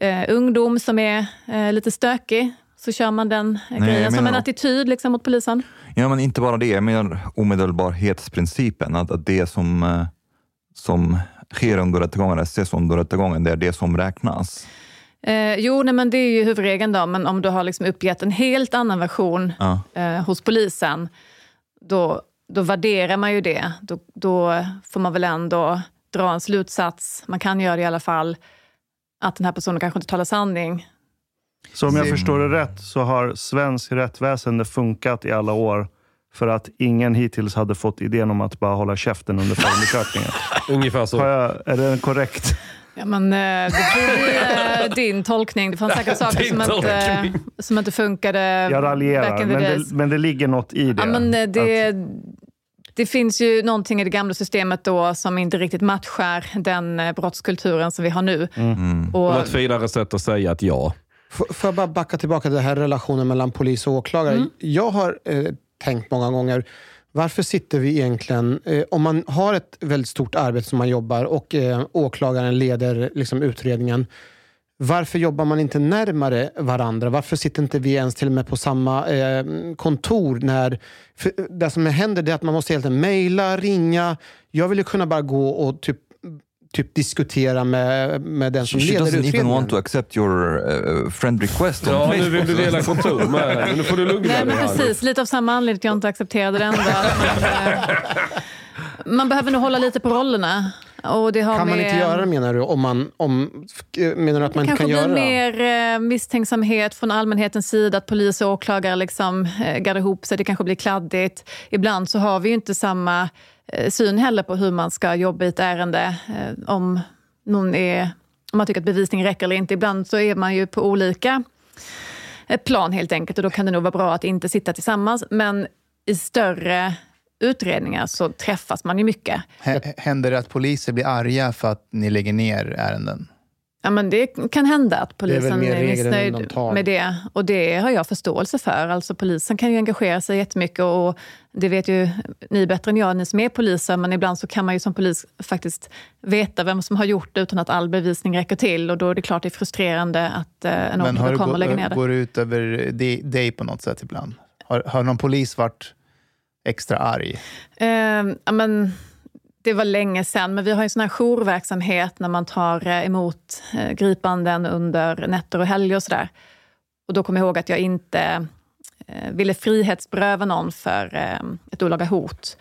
eh, ungdom som är eh, lite stökig, så kör man den jag grejen som en attityd liksom, mot polisen. Ja, men inte bara det. Jag menar omedelbarhetsprincipen. Att, att det som, eh, som sker under rättegången, ses under rättegången, det är det som räknas. Eh, jo, nej, men det är ju huvudregeln då, men om du har liksom uppgett en helt annan version Ja. eh, hos polisen, då, då värderar man ju det. Då, då får man väl ändå dra en slutsats, man kan göra det i alla fall, att den här personen kanske inte talar sanning. Så om jag Sim. förstår det rätt så har svensk rättsväsende funkat i alla år för att ingen hittills hade fått idén om att bara hålla käften under förundersökningen. Ungefär så. Jag, är det korrekt? Ja, men, eh, det får bli eh, din tolkning. Det fanns säkert saker som inte, som inte funkade Jag raljerar, men det, men det ligger något i det. Ja, men eh, det, Att- det finns ju någonting i det gamla systemet då som inte riktigt matchar den brottskulturen som vi har nu. Det var Och, ett finare sätt att säga att ja. F- Får jag bara backa tillbaka till den här relationen mellan polis och åklagare? Mm. Jag har eh, tänkt många gånger, varför sitter vi egentligen... Eh, om man har ett väldigt stort arbete som man jobbar och eh, åklagaren leder liksom, utredningen, varför jobbar man inte närmare varandra? Varför sitter inte vi ens till och med på samma eh, kontor? När, det som händer är att man måste helt enkelt mejla, ringa. Jag vill ju kunna bara gå och typ, typ diskutera med, med den som She leder doesn't even utredningen. want to accept your uh, friend request on Ja, nu vill du dela kontor med. Nu får du lugna nej, dig men precis, lite av samma anledning till att jag inte accepterade det ändå. Man, eh, man behöver nog hålla lite på rollerna. Kan man inte göra det menar du? Om man, om, menar du att man kanske kan göra det? mer eh, misstänksamhet från allmänhetens sida, att polis och åklagare liksom, eh, gaddar ihop sig, det kanske blir kladdigt. Ibland så har vi ju inte samma eh, syn heller på hur man ska jobba i ett ärende. Om, någon är, om man tycker att bevisning räcker eller inte. Ibland så är man ju på olika plan helt enkelt och då kan det nog vara bra att inte sitta tillsammans. Men i större utredningar så träffas man ju mycket. H- Händer det att poliser blir arga för att ni lägger ner ärenden? Ja, men det kan hända att är polisen mer är, än missnöjd med det. Och det har jag förståelse för. Alltså, polisen kan ju engagera sig jättemycket och det vet ju ni bättre än jag, ni som är poliser. Men ibland så kan man ju som polis faktiskt veta vem som har gjort det utan att all bevisning räcker till. Och då är det klart det är frustrerande att eh, en åklagare kommer och lägger ner det. går det ut över di- dig på något sätt ibland? Har, har någon polis varit extra arg? Eh, men, det var länge sen, men vi har en sån här jourverksamhet när man tar eh, emot eh, gripanden under nätter och helger och sådär. Och då kommer jag ihåg att jag inte eh, ville frihetsberöva någon för eh, ett olaga hot.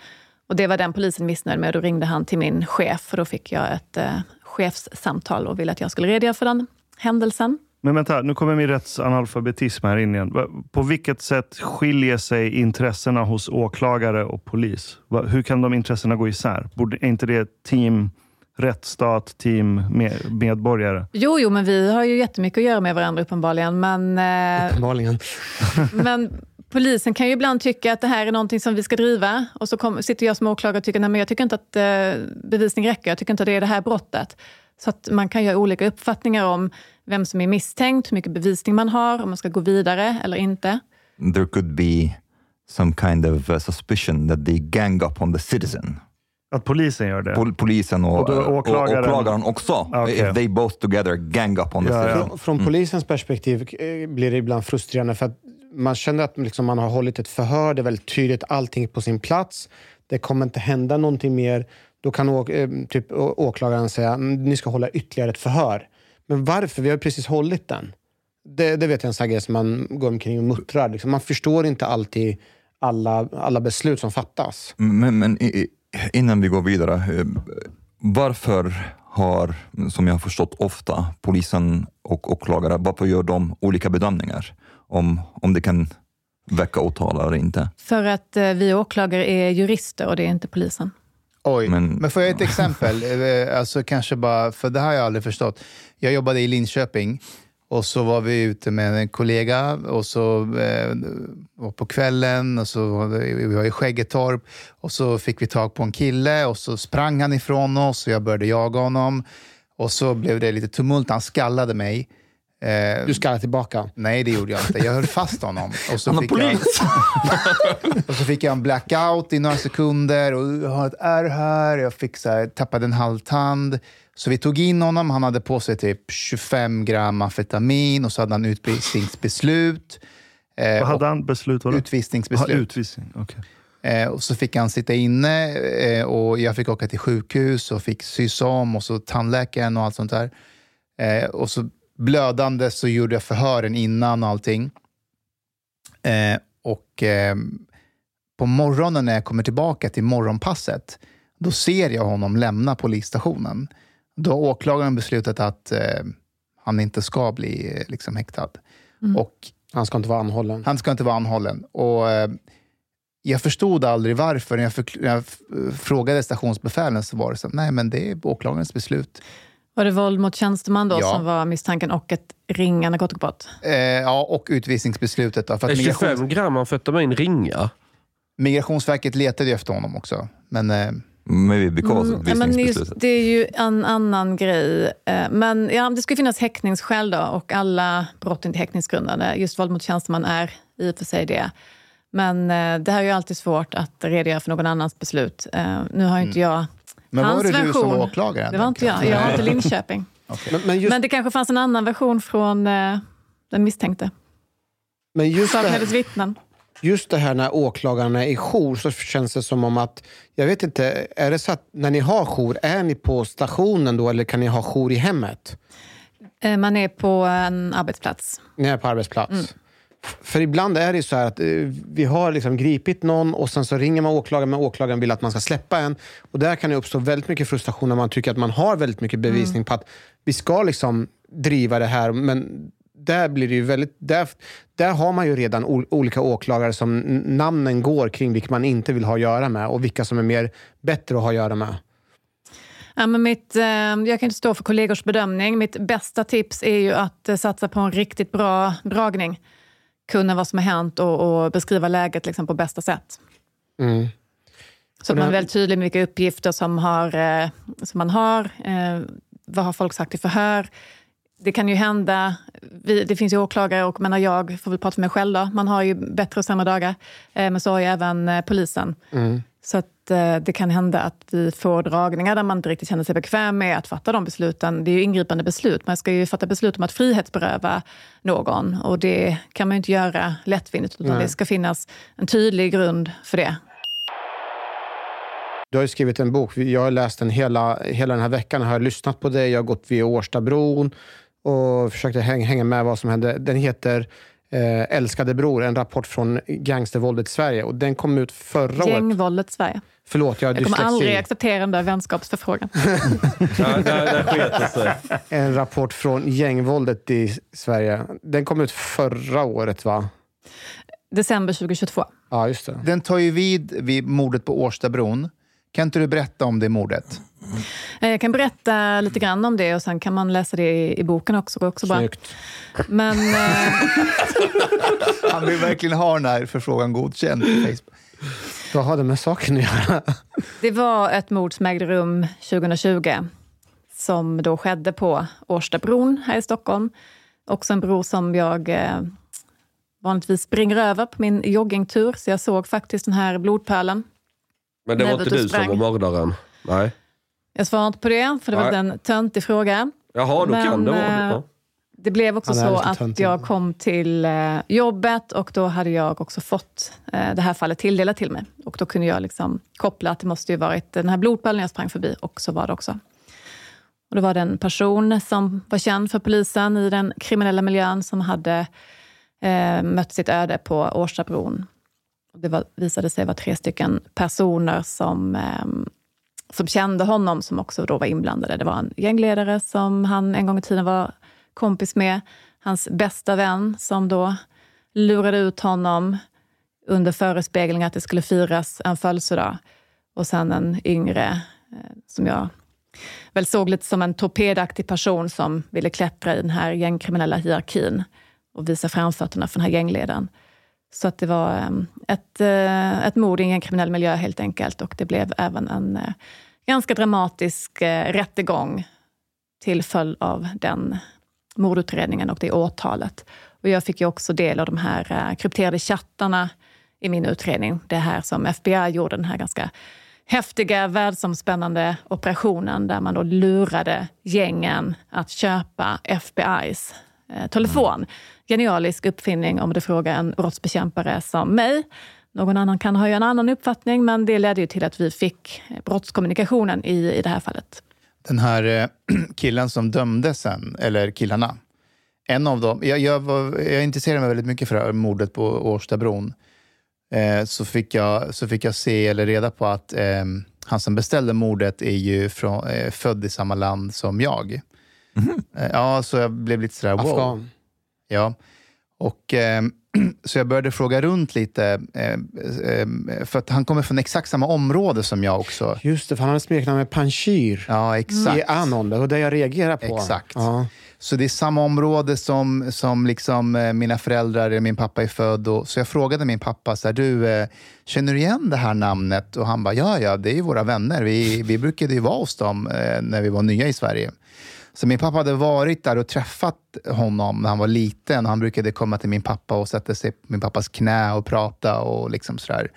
Och det var den polisen missnöjd med och då ringde han till min chef och då fick jag ett eh, chefssamtal och ville att jag skulle redogöra för den händelsen. Men vänta, nu kommer min rättsanalfabetism här in igen. På vilket sätt skiljer sig intressena hos åklagare och polis? Hur kan de intressena gå isär? Borde, är inte det team rättsstat, team med, medborgare? Jo, jo, men vi har ju jättemycket att göra med varandra uppenbarligen. Men, eh, Uppenbarligen. Men polisen kan ju ibland tycka att det här är någonting som vi ska driva. Och så kom, sitter jag som åklagare och tycker att jag tycker inte att eh, bevisning räcker. Jag tycker inte att det är det här brottet. Så att man kan göra olika uppfattningar om vem som är misstänkt, hur mycket bevisning man har, om man ska gå vidare eller inte. There could be some kind of uh, suspicion that they gang up on the citizen. Att polisen gör det? Pol- polisen och, Och då och, åklagaren- åklagaren också. Ah, okej. If they both together gang up on the Ja, ja. citizen. Från, från polisens perspektiv eh, blir det ibland frustrerande för att man känner att liksom man har hållit ett förhör, det är väldigt tydligt, allting är på sin plats. Det kommer inte hända någonting mer. Då kan eh, typ, åklagaren säga "Mm, ni ska hålla ytterligare ett förhör. Men varför? Vi har precis hållit den. Det, det vet jag en sån här grej som man går omkring och muttrar. Liksom. Man förstår inte alltid alla, alla beslut som fattas. Men, men i- innan vi går vidare, eh, varför har, som jag har förstått ofta, polisen och åklagare, varför gör de olika bedömningar om, om det kan väcka åtal eller inte? För att eh, vi åklagare är jurister och det är inte polisen. Oj, men, Men- får jag ett exempel? Eh, Alltså kanske bara, för det här har jag aldrig förstått. Jag jobbade i Linköping och så var vi ute med en kollega och så eh, var på kvällen och så var vi, vi var i Skäggetorp och så fick vi tag på en kille och så sprang han ifrån oss och jag började jaga honom och så blev det lite tumult. Han skallade mig. Eh, Du ska tillbaka. Nej, det gjorde jag inte. Jag höll fast honom. Och så Han fick jag, polis! och så fick jag en blackout i några sekunder och jag har ett ärr här. Jag fick så här, tappade en halvtand. Så vi tog in honom. Han hade på sig typ 25 gram amfetamin och så hade han utvisningsbeslut. Eh, Vad hade han beslut? Vadå? Utvisningsbeslut. Aha, utvisning. okej. Eh, och så fick han sitta inne eh, och jag fick åka till sjukhus och fick sys om och så tandläkaren och allt sånt där. Och så blödande så gjorde jag förhören innan och allting. Och på morgonen när jag kommer tillbaka till morgonpasset, då ser jag honom lämna polisstationen. Då har åklagaren beslutat att eh, han inte ska bli eh, liksom, häktad. Och Han ska inte vara anhållen. han ska inte vara anhållen. Och, eh, jag förstod aldrig varför. När jag, när jag frågade stationsbefälen så var det så att nej, men det är åklagarens beslut. Var det våld mot tjänsteman då Ja. som var misstanken och ett ringa narkotikabrott? Eh, ja, och utvisningsbeslutet. Då, för Är att 25 migrations- gram amfetamin ringa? Migrationsverket letade ju efter honom också. Men eh, Maybe because Mm, of ja, men just, det är ju en annan grej. Eh, Men ja, det ska finnas häktningsskäl då och alla brott är inte häktningsgrundande. Just våld mot tjänsteman är i och för sig det. Men eh, det här är ju alltid svårt att redogöra för någon annans beslut. Eh, Nu har ju inte jag Men hans var det du som version. var åklagare? Det var inte jag. Jag var inte Linköping. Men, men, just, Men det kanske fanns en annan version från den misstänkte. men just, det Saknades här, vittnen. Just det här när åklagarna är i jour så känns det som om att, jag vet inte, är det så att när ni har jour, är ni på stationen då eller kan ni ha jour i hemmet? Eh, Man är på en arbetsplats. Ni är på arbetsplats. F- För ibland är det så att eh, vi har liksom gripit någon och sen så ringer man åklagaren men åklagaren vill att man ska släppa en. Och där kan det uppstå väldigt mycket frustration när man tycker att man har väldigt mycket bevisning på att vi ska liksom driva det här. Men där blir det ju väldigt... Där, där har man ju redan ol- olika åklagare som namnen går kring vilka man inte vill ha att göra med och vilka som är mer bättre att ha att göra med. Ja, men mitt, eh, jag kan inte stå för kollegors bedömning. Mitt bästa tips är ju att eh, satsa på en riktigt bra dragning. Kunna vad som har hänt och, och beskriva läget liksom, på bästa sätt. Mm. Så att man är väldigt tydlig med vilka uppgifter som, har, eh, som man har. Vad har folk sagt i förhör? Det kan ju hända, vi, det finns ju åklagare och menar jag får väl prata för mig själv då. Man har ju bättre och sämre dagar. Eh, men så har ju även eh, polisen. Så att eh, det kan hända att vi får dragningar där man inte riktigt känner sig bekväm med att fatta de besluten. Det är ju ingripande beslut. Man ska ju fatta beslut om att frihetsberöva någon och det kan man ju inte göra lättvindigt utan Nej. det ska finnas en tydlig grund för det. Du har ju skrivit en bok. Jag har läst den hela, hela den här veckan. Jag har lyssnat på dig. Jag har gått via Årstabron och försökte häng, hänga med vad som hände. Den heter eh, Älskade bror, en rapport från gangstervåldet i Sverige. Och den kom ut förra året. Gängvåldet Sverige. Förlåt, jag Jag kommer dyslexi. aldrig acceptera den där vänskapsförfrågan. Där, där, där sket det sig. En rapport från gängvåldet i Sverige. Den kom ut förra året, va? December 2022. Ja, just det. den tar ju vid vid mordet på Årstabron. Kan inte du berätta om det mordet? Eh, Jag kan berätta lite grann om det och sen kan man läsa det i, i boken också. Också bra. Snyggt. Men eh, Han vill verkligen ha den här förfrågan godkänd på Facebook. Vad har det med saken att göra? det var ett mord som ägde rum 2020 som då skedde på Årstabron här i Stockholm. Också en bro som jag eh, vanligtvis springer över på min joggingtur. Så jag såg faktiskt den här blodpölen. Men det var inte du som var mördaren? Nej. Jag svarar inte på det, för det var Nej. en töntig fråga. Jaha, då Men, kan det vara det. eh, Ja. Det blev också så att töntig. jag kom till eh, jobbet och då hade jag också fått eh, det här fallet tilldelat till mig. Och då kunde jag liksom koppla att det måste ju varit den här blodpölen jag sprang förbi och så var det också. Och då var det en person som var känd för polisen i den kriminella miljön som hade eh, mött sitt öde på Årstabron. Och Det var, visade sig vara tre stycken personer som, eh, som kände honom som också då var inblandade. Det var en gängledare som han en gång i tiden var kompis med. Hans bästa vän som då lurade ut honom under förespegling att det skulle firas en födelsedag. Och sen en yngre, eh, som jag väl såg lite som en torpedaktig person som ville klättra i den här gängkriminella hierarkin och visa framfötterna för den här gängledaren. Så att det var ehm, ett, eh, ett mord i en gängkriminell miljö helt enkelt. Och det blev även en eh, ganska dramatisk eh, rättegång till följd av den mordutredningen och det åtalet. Och jag fick ju också del av de här krypterade chattarna i min utredning. Det här som FBI gjorde, den här ganska häftiga, världsomspännande operationen där man då lurade gängen att köpa FBIs eh, telefon. Mm. Genialisk uppfinning om du frågar en brottsbekämpare som mig. Någon annan kan ha ju en annan uppfattning, men det ledde ju till att vi fick brottskommunikationen i, i det här fallet. Den här eh, killen som dömdes sen, eller killarna. En av dem, jag, jag, var, jag intresserade mig väldigt mycket för det här mordet på Årstabron. Eh, så, fick jag, så fick jag se eller reda på att eh, han som beställde mordet är ju från, eh, född i samma land som jag. Eh, ja, så jag blev lite sådär wow. Afghan. Ja. Och, eh, så jag började fråga runt lite, eh, eh, för att han kommer från exakt samma område som jag också. Just det, för han hade smeknamn med Panshir Ja, exakt. i Anon. Det var det jag reagerade på. Exakt. Ja. Så det är samma område som, som liksom, eh, mina föräldrar, eller min pappa är född. Och, så jag frågade min pappa, så här, du, eh, känner du igen det här namnet? Och han bara, ja, ja, det är ju våra vänner. Vi, vi brukade ju vara hos dem eh, när vi var nya i Sverige. Så min pappa hade varit där och träffat honom när han var liten. Och han brukade komma till min pappa och sätta sig på min pappas knä och prata och liksom sådär.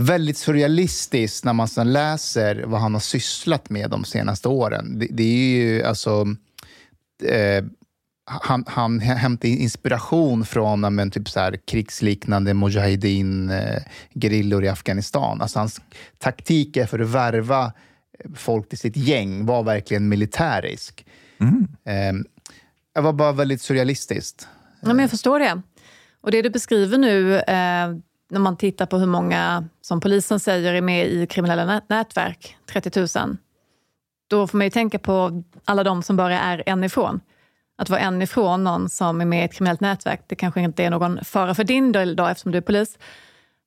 Väldigt surrealistiskt när man sedan läser vad han har sysslat med de senaste åren. Det, det är ju alltså... Eh, han, han hämtar inspiration från men, typ så här, krigsliknande mujahedin-gerillor eh, i Afghanistan. Alltså hans taktiker för att värva folk till sitt gäng var verkligen militärisk. Mm. Eh, det var bara väldigt surrealistiskt. Ja, men jag förstår det. Och det du beskriver nu, eh, när man tittar på hur många som polisen säger är med i kriminella nät nätverk, 30 000. Då får man ju tänka på alla de som bara är en ifrån. Att vara en ifrån någon som är med i ett kriminellt nätverk, det kanske inte är någon fara för din del då, eftersom du är polis.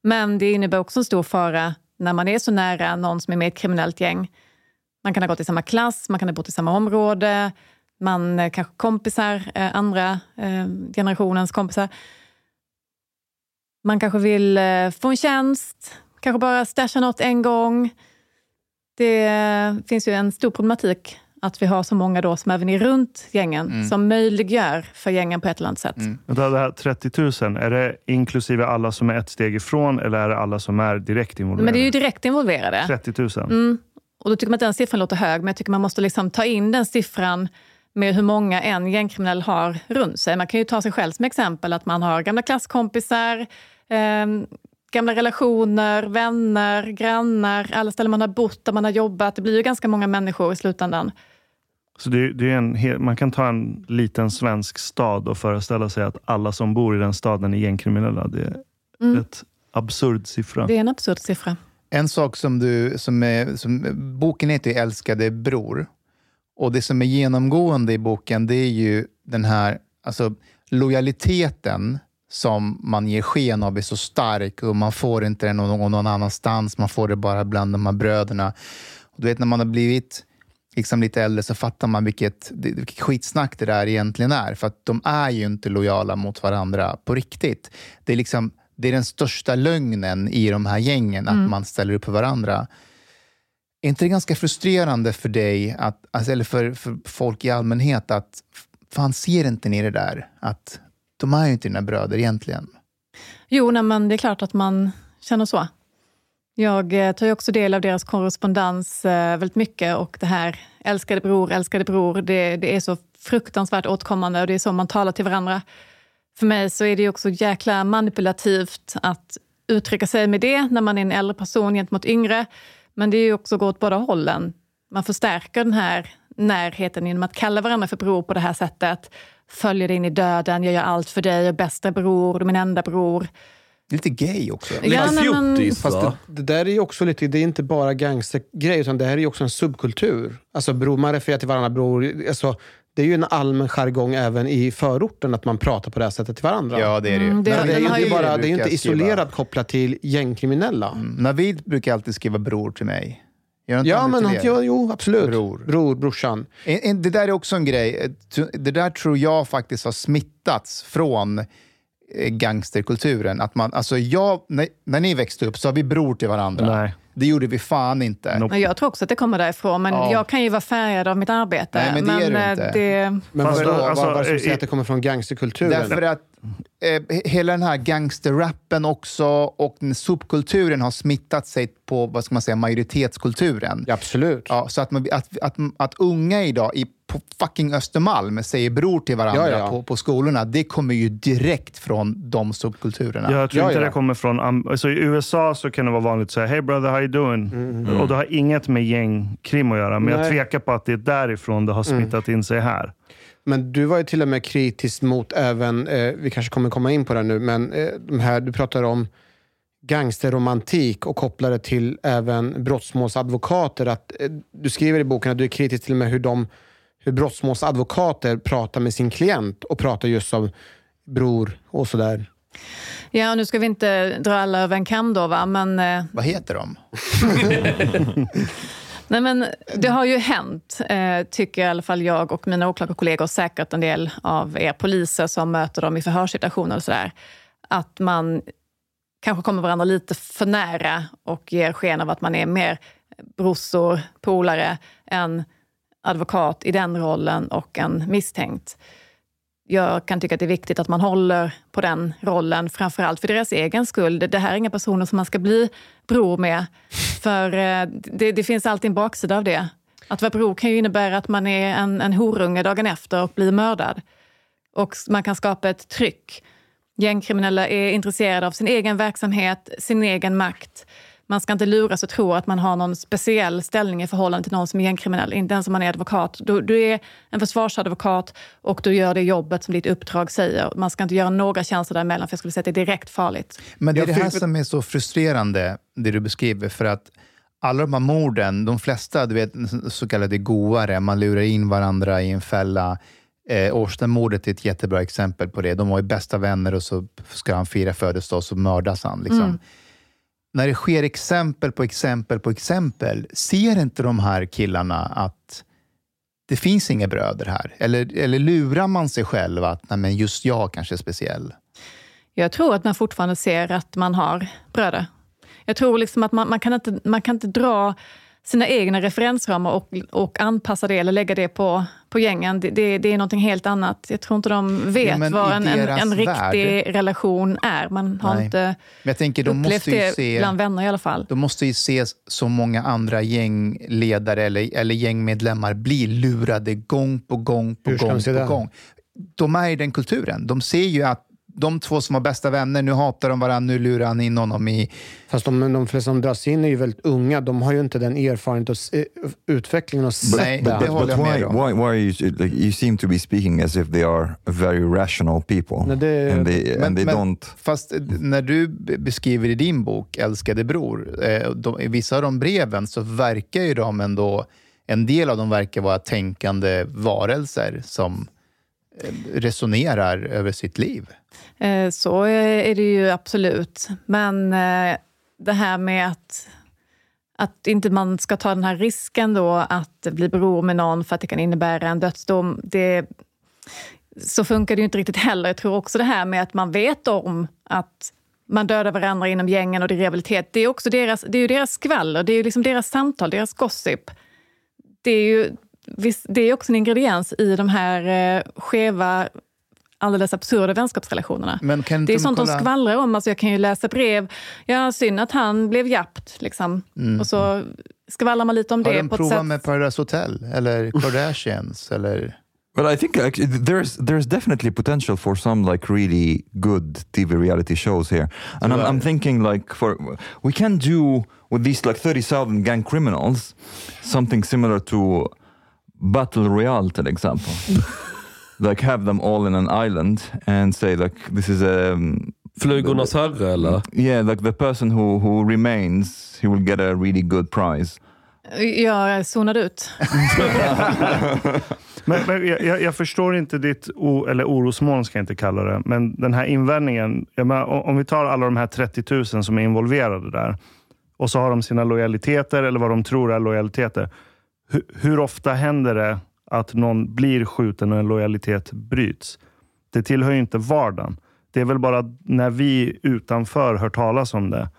Men det innebär också en stor fara när man är så nära någon som är med i ett kriminellt gäng. Man kan ha gått i samma klass, man kan ha bott i samma område, man eh, kanske kompisar, eh, andra eh, generationens kompisar. Man kanske vill få en tjänst, kanske bara stasha något en gång. Det finns ju en stor problematik att vi har så många då som även är runt gängen, Mm. som möjliggör för gängen på ett eller annat sätt. Vänta, Det här 30 000, är det inklusive alla som är ett steg ifrån eller är det alla som är direkt involverade? Men det är ju direkt involverade. 30 000? Mm. Och då tycker man att den siffran låter hög, men jag tycker man måste liksom ta in den siffran med hur många en gängkriminell har runt sig. Man kan ju ta sig själv som exempel, att man har gamla klasskompisar, eh, gamla relationer, vänner, grannar, alla ställen man har bott, där man har jobbat. Det blir ju ganska många människor i slutändan. Så det, det är en, man kan ta en liten svensk stad och föreställa sig att alla som bor i den staden är gängkriminella. Det är Mm. ett absurd siffra. Det är en absurd siffra. En sak som du, som är, som, boken heter ju Älskade bror. Och det som är genomgående i boken, det är ju den här alltså, lojaliteten som man ger sken av är så stark och man får inte den någon, någon annanstans, man får det bara bland de här bröderna. Och du vet när man har blivit liksom lite äldre så fattar man vilket, vilket skitsnack det där egentligen är. För att de är ju inte lojala mot varandra på riktigt. Det är, liksom, det är den största lögnen i de här gängen, Mm. att man ställer upp för varandra. Är inte det ganska frustrerande för dig, att, alltså, eller för, för folk i allmänhet, att fan ser inte ni det där? Att de är ju inte dina bröder egentligen. Jo, nej, men det är klart att man känner så. Jag eh, tar ju också del av deras korrespondens eh, väldigt mycket och det här älskade bror, älskade bror, det, det är så fruktansvärt återkommande och det är så man talar till varandra. För mig så är det ju också jäkla manipulativt att uttrycka sig med det när man är en äldre person gentemot yngre. Men det är ju också gå åt båda hållen. Man förstärker den här närheten genom att kalla varandra för bror på det här sättet. Följer dig in i döden, jag gör allt för dig, bästa bror, du är min enda bror. Det är lite gay också. Ja, nej, men- Fast det, det där är ju också lite, det är inte bara gangstergrej, utan det här är ju också en subkultur. Alltså bror, man refererar till varandra bror. Alltså, det är ju en allmän jargong även i förorten att man pratar på det här sättet till varandra. Ja, det är det ju. Mm, det- det är ju inte, bara, det är inte isolerat kopplat till gängkriminella. Mm. Navid brukar alltid skriva bror till mig. Ja, men han, ja, jo, absolut. Bror. Bror, brorsan. En- en- Det där är också en grej. Det där tror jag faktiskt har smittats från eh, gangsterkulturen. Att man, alltså jag, när, när ni växte upp så var vi bror till varandra. Nej. Det gjorde vi fan inte. Nope. Men Jag tror också att det kommer därifrån, men Ja. jag kan ju vara färgad av mitt arbete. Nej, men det är du eh, inte. det- Men vadå, då, vad alltså, vad som eh, säger att det kommer från gangsterkulturen? Därför att eh, hela den här gangsterrappen också och subkulturen har smittat sig på vad ska man säga, majoritetskulturen. Ja, absolut. Ja, så att, man, att, att, att unga idag i, på fucking Östermalm säger bror till varandra Ja, ja. På, på skolorna, det kommer ju direkt från de subkulturerna. Jag tror Ja, inte ja. det kommer från... Alltså, I USA så kan det vara vanligt att säga “Hey brother, how you doing?” Och det har inget med gängkrim att göra. Men jag Nej. tvekar på att det är därifrån det har smittat in sig här. Men du var ju till och med kritisk mot även, eh, vi kanske kommer komma in på det nu, men eh, de här, du pratar om gangsterromantik och kopplar det till även brottsmålsadvokater. Att, eh, du skriver i boken att du är kritisk till och med hur, de, hur brottsmålsadvokater pratar med sin klient och pratar just som bror och sådär. Ja, och nu ska vi inte dra alla över en kam då, va? men... eh, Vad heter de? Nej, men det har ju hänt, eh, tycker i alla fall jag och mina åklagarkollegor och säkert en del av er poliser som möter dem i förhörssituationer och sådär, att man kanske kommer varandra lite för nära och ger sken av att man är mer brorsor, polare, än advokat i den rollen och en misstänkt. Jag kan tycka att det är viktigt att man håller på den rollen, framförallt för deras egen skull. Det, här är inga personer som man ska bli bror med. För eh, det, det finns alltid en baksida av det. Att vara bror kan ju innebära att man är en, en horunge dagen efter och blir mördad. Och man kan skapa ett tryck. Gängkriminella är intresserade av sin egen verksamhet, sin egen makt. Man ska inte luras och tro att man har någon speciell ställning i förhållande till någon som är gängkriminell, inte ens om man är advokat. Du, du är en försvarsadvokat och du gör det jobbet som ditt uppdrag säger. Man ska inte göra några tjänster däremellan, för jag skulle säga att det är direkt farligt. Men det är det här som är så frustrerande, det du beskriver. För att alla de här morden, de flesta du vet, så kallade goare, man lurar in varandra i en fälla. Eh, Årstadmordet är ett jättebra exempel på det. De var ju bästa vänner och så ska han fira födelsedag och så mördas han. Liksom. Mm. När det sker exempel på exempel på exempel, ser inte de här killarna att det finns inga bröder här? Eller, eller lurar man sig själv att Nej, men just jag kanske är speciell? Jag tror att man fortfarande ser att man har bröder. Jag tror liksom att man, man, kan inte, man kan inte dra sina egna referensramar och, och anpassa det eller lägga det på, på gängen. Det, det, det är någonting helt annat. Jag tror inte de vet Ja, men vad en, en, en riktig värld- relation är. Man har Nej. inte Men jag tänker, de upplevt måste ju det se... bland vänner i alla fall. De måste ju se så många andra gängledare eller, eller gängmedlemmar bli lurade gång på gång på Hur gång på gång. De är i den kulturen. De ser ju att de två som var bästa vänner, nu hatar de varandra, nu lurar han in honom i... Fast de, de flesta som dras in är ju väldigt unga. De har ju inte den erfarenheten och eh, utvecklingen och sett Nej, det. det But, håller but jag why, why, why you, like, you seem to be speaking as if they are very rational people. Nej, det- and they, Men- and they men- don't... Fast eh, när du be- beskriver i din bok, Älskade bror, eh, de, i vissa av de breven så verkar ju de ändå... En del av dem verkar vara tänkande varelser som resonerar över sitt liv. Eh, så är det ju absolut. Men eh, det här med att, att inte man ska ta den här risken då att bli bror med någon för att det kan innebära en dödsdom. Det, så funkar det ju inte riktigt heller. Jag tror också det här med att man vet om att man dödar varandra inom gängen och det är rehabilitet. Det är, också deras, det är ju deras skvaller, det är ju liksom deras samtal, deras gossip. Det är ju det är också en ingrediens i de här eh, skeva, alldeles absurda vänskapsrelationerna. Men kan inte Det är de sånt de kolla- skvallrar om. Alltså jag kan ju läsa brev. Ja, synd att han blev jappt. Liksom. Och så skvallrar man lite om Mm. Har det de på ett provat sätt. med Paradise Hotel eller Kardashians? eller... But I think actually, there's there's definitely potential for some like really good TV reality shows here, and I'm, I'm thinking like for we can do with these like thirty thousand gang criminals something similar to Battle Royale, till example. like have them all in an island and say like this is a um, Flugornas herre eller? yeah like the person who who remains he will get a really good prize. Jag zonade ut. Men, men jag, jag, förstår inte ditt o, eller orosmoln, ska jag inte kalla det, men den här invändningen. Jag menar, om om vi tar alla de här 30 000 som är involverade där och så har de sina lojaliteter eller vad de tror är lojaliteter. Hur, hur ofta händer det att någon blir skjuten och en lojalitet bryts? Det tillhör ju inte vardagen. Det är väl bara när vi utanför hör talas om det.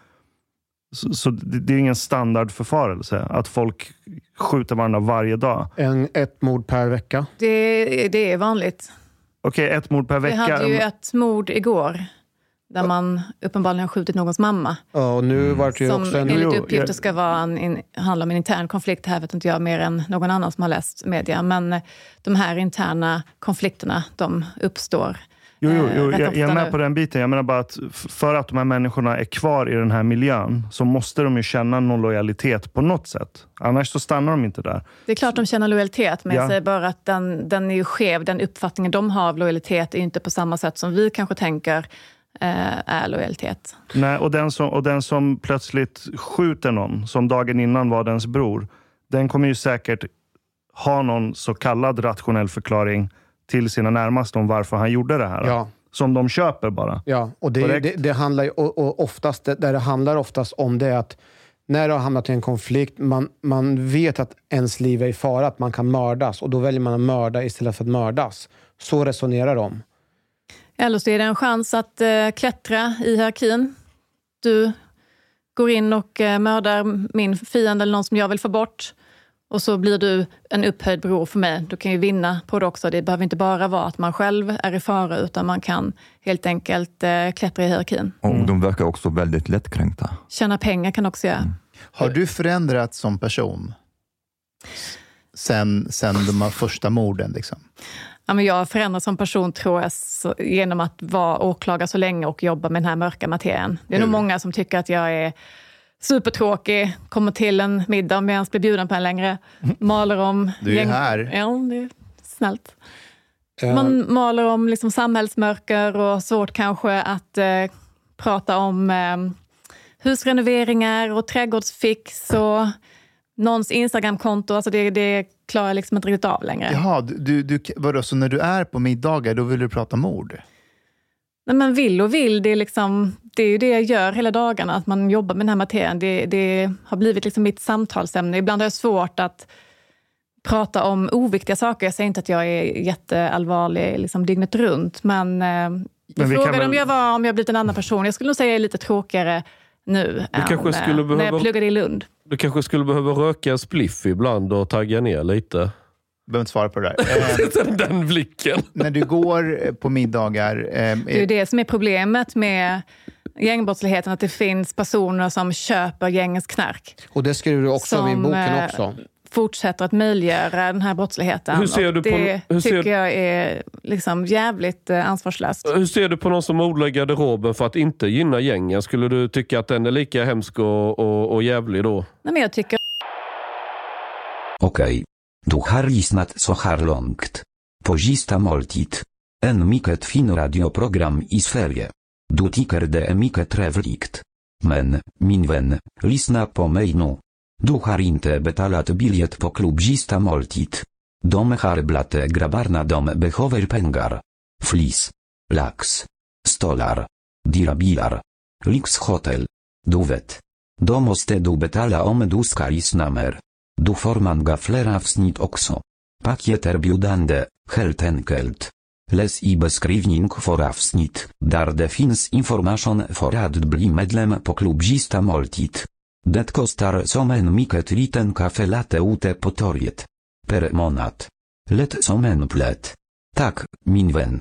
Så, så det, det är ingen standardförfarelse att folk skjuter varandra varje dag. En, ett mord per vecka. Det, det är vanligt. Okej, ett mord per Vi vecka. hade ju ett mord igår där man uppenbarligen har skjutit någons mamma. Ja, och nu var det ju Som också en... enligt uppgifter ska vara en, en, handla om en intern konflikt. Det här vet inte jag mer än någon annan som har läst media. Men eh, de här interna konflikterna, de uppstår Jo, jo, eh, jo jag, jag är med nu. på den biten. Jag menar bara att för att de här människorna är kvar i den här miljön så måste de ju känna någon lojalitet på något sätt. Annars så stannar de inte där. Det är klart de känner lojalitet, men Ja. jag säger bara att den, den är ju skev. Den uppfattningen de har av lojalitet är inte på samma sätt som vi kanske tänker är lojalitet. Nej, och, den som, och den som plötsligt skjuter någon, som dagen innan var dens bror, den kommer ju säkert ha någon så kallad rationell förklaring till sina närmaste om varför han gjorde det här. Ja. Som de köper bara. Ja, och det, det, det handlar ju, och, och oftast, det, där det handlar oftast om det att när du har hamnat i en konflikt, man, man vet att ens liv är i fara, att man kan mördas och då väljer man att mörda istället för att mördas. Så resonerar de. Eller så är det en chans att eh, klättra i hierarkin. Du går in och eh, mördar min fiende eller någon som jag vill få bort. Och så blir du en upphöjd bror för mig. Du kan ju vinna på det också. Det behöver inte bara vara att man själv är i fara, utan man kan helt enkelt eh, klättra i hierarkin. Och de verkar också väldigt lättkränkta. Tjäna pengar kan också göra. Har du förändrats som person? Sen, sen de här första morden? Liksom? Ja, men jag har förändrats som person tror jag, så, genom att vara åklagare så länge och jobba med den här mörka materien. Det är Hur? nog många som tycker att jag är supertråkig, kommer till en middag om jag ens blir bjuden på en längre, maler om... Du är här. Ja, det är snällt. Eh, Man maler om liksom samhällsmörker och svårt kanske att eh, prata om eh, husrenoveringar och trädgårdsfix och någons Instagramkonto. Alltså det, det klarar jag liksom inte riktigt av längre. Jaha, du, du, vadå, så när du är på middagar då vill du prata mord? Nej, men vill och vill, det är, liksom, det är ju det jag gör hela dagarna. Att man jobbar med den här materien. Det, det har blivit liksom mitt samtalsämne. Ibland har jag svårt att prata om oviktiga saker. Jag säger inte att jag är jätteallvarlig liksom dygnet runt. Men, eh, vi jag frågade väl- om jag var om jag blivit en annan person. Jag skulle nog säga att jag är lite tråkigare nu än kanske eh, skulle när jag pluggade i Lund. Du kanske skulle behöva röka en spliff ibland och tagga ner lite. behöver inte svara på det där. Eh, Den blicken. när du går eh, på middagar, eh, Det är ju det som är problemet med gängbrottsligheten, att det finns personer som köper gängens knark. Och det skriver du också om i Som, boken eh, också. Fortsätter att möjliggöra den här brottsligheten. Hur ser du på- det hur ser- tycker jag är liksom jävligt eh, ansvarslöst. Hur ser du på någon som odlar garderoben för att inte gynna gängen? Skulle du tycka att den är lika hemsk och, och, och jävlig då? Nej, men jag tycker Okej. Du har lyssnat så här långt. På sista måltid. En mycket fin radioprogram i Sverige. Du tycker det är mycket trevligt. Men, min vän, lyssna på mig nu. Du har inte betalat biljett på klubb sista måltid. De har blate grabbarna de behöver pengar. Flis. Lax. Stolar. Dirabilar. Lyxhotel. Du vet. Då måste du betala om du ska mer. Du får man gafleravsnitt också. Pakieter biudande, helt enkelt. Läs i beskrivning för avsnitt, där det finns information för att bli medlem på klubzista måltid. Det kostar som en mycket liten kaffelatte ute på torget. Per månad. Lätt som en plätt. Tak, min vän.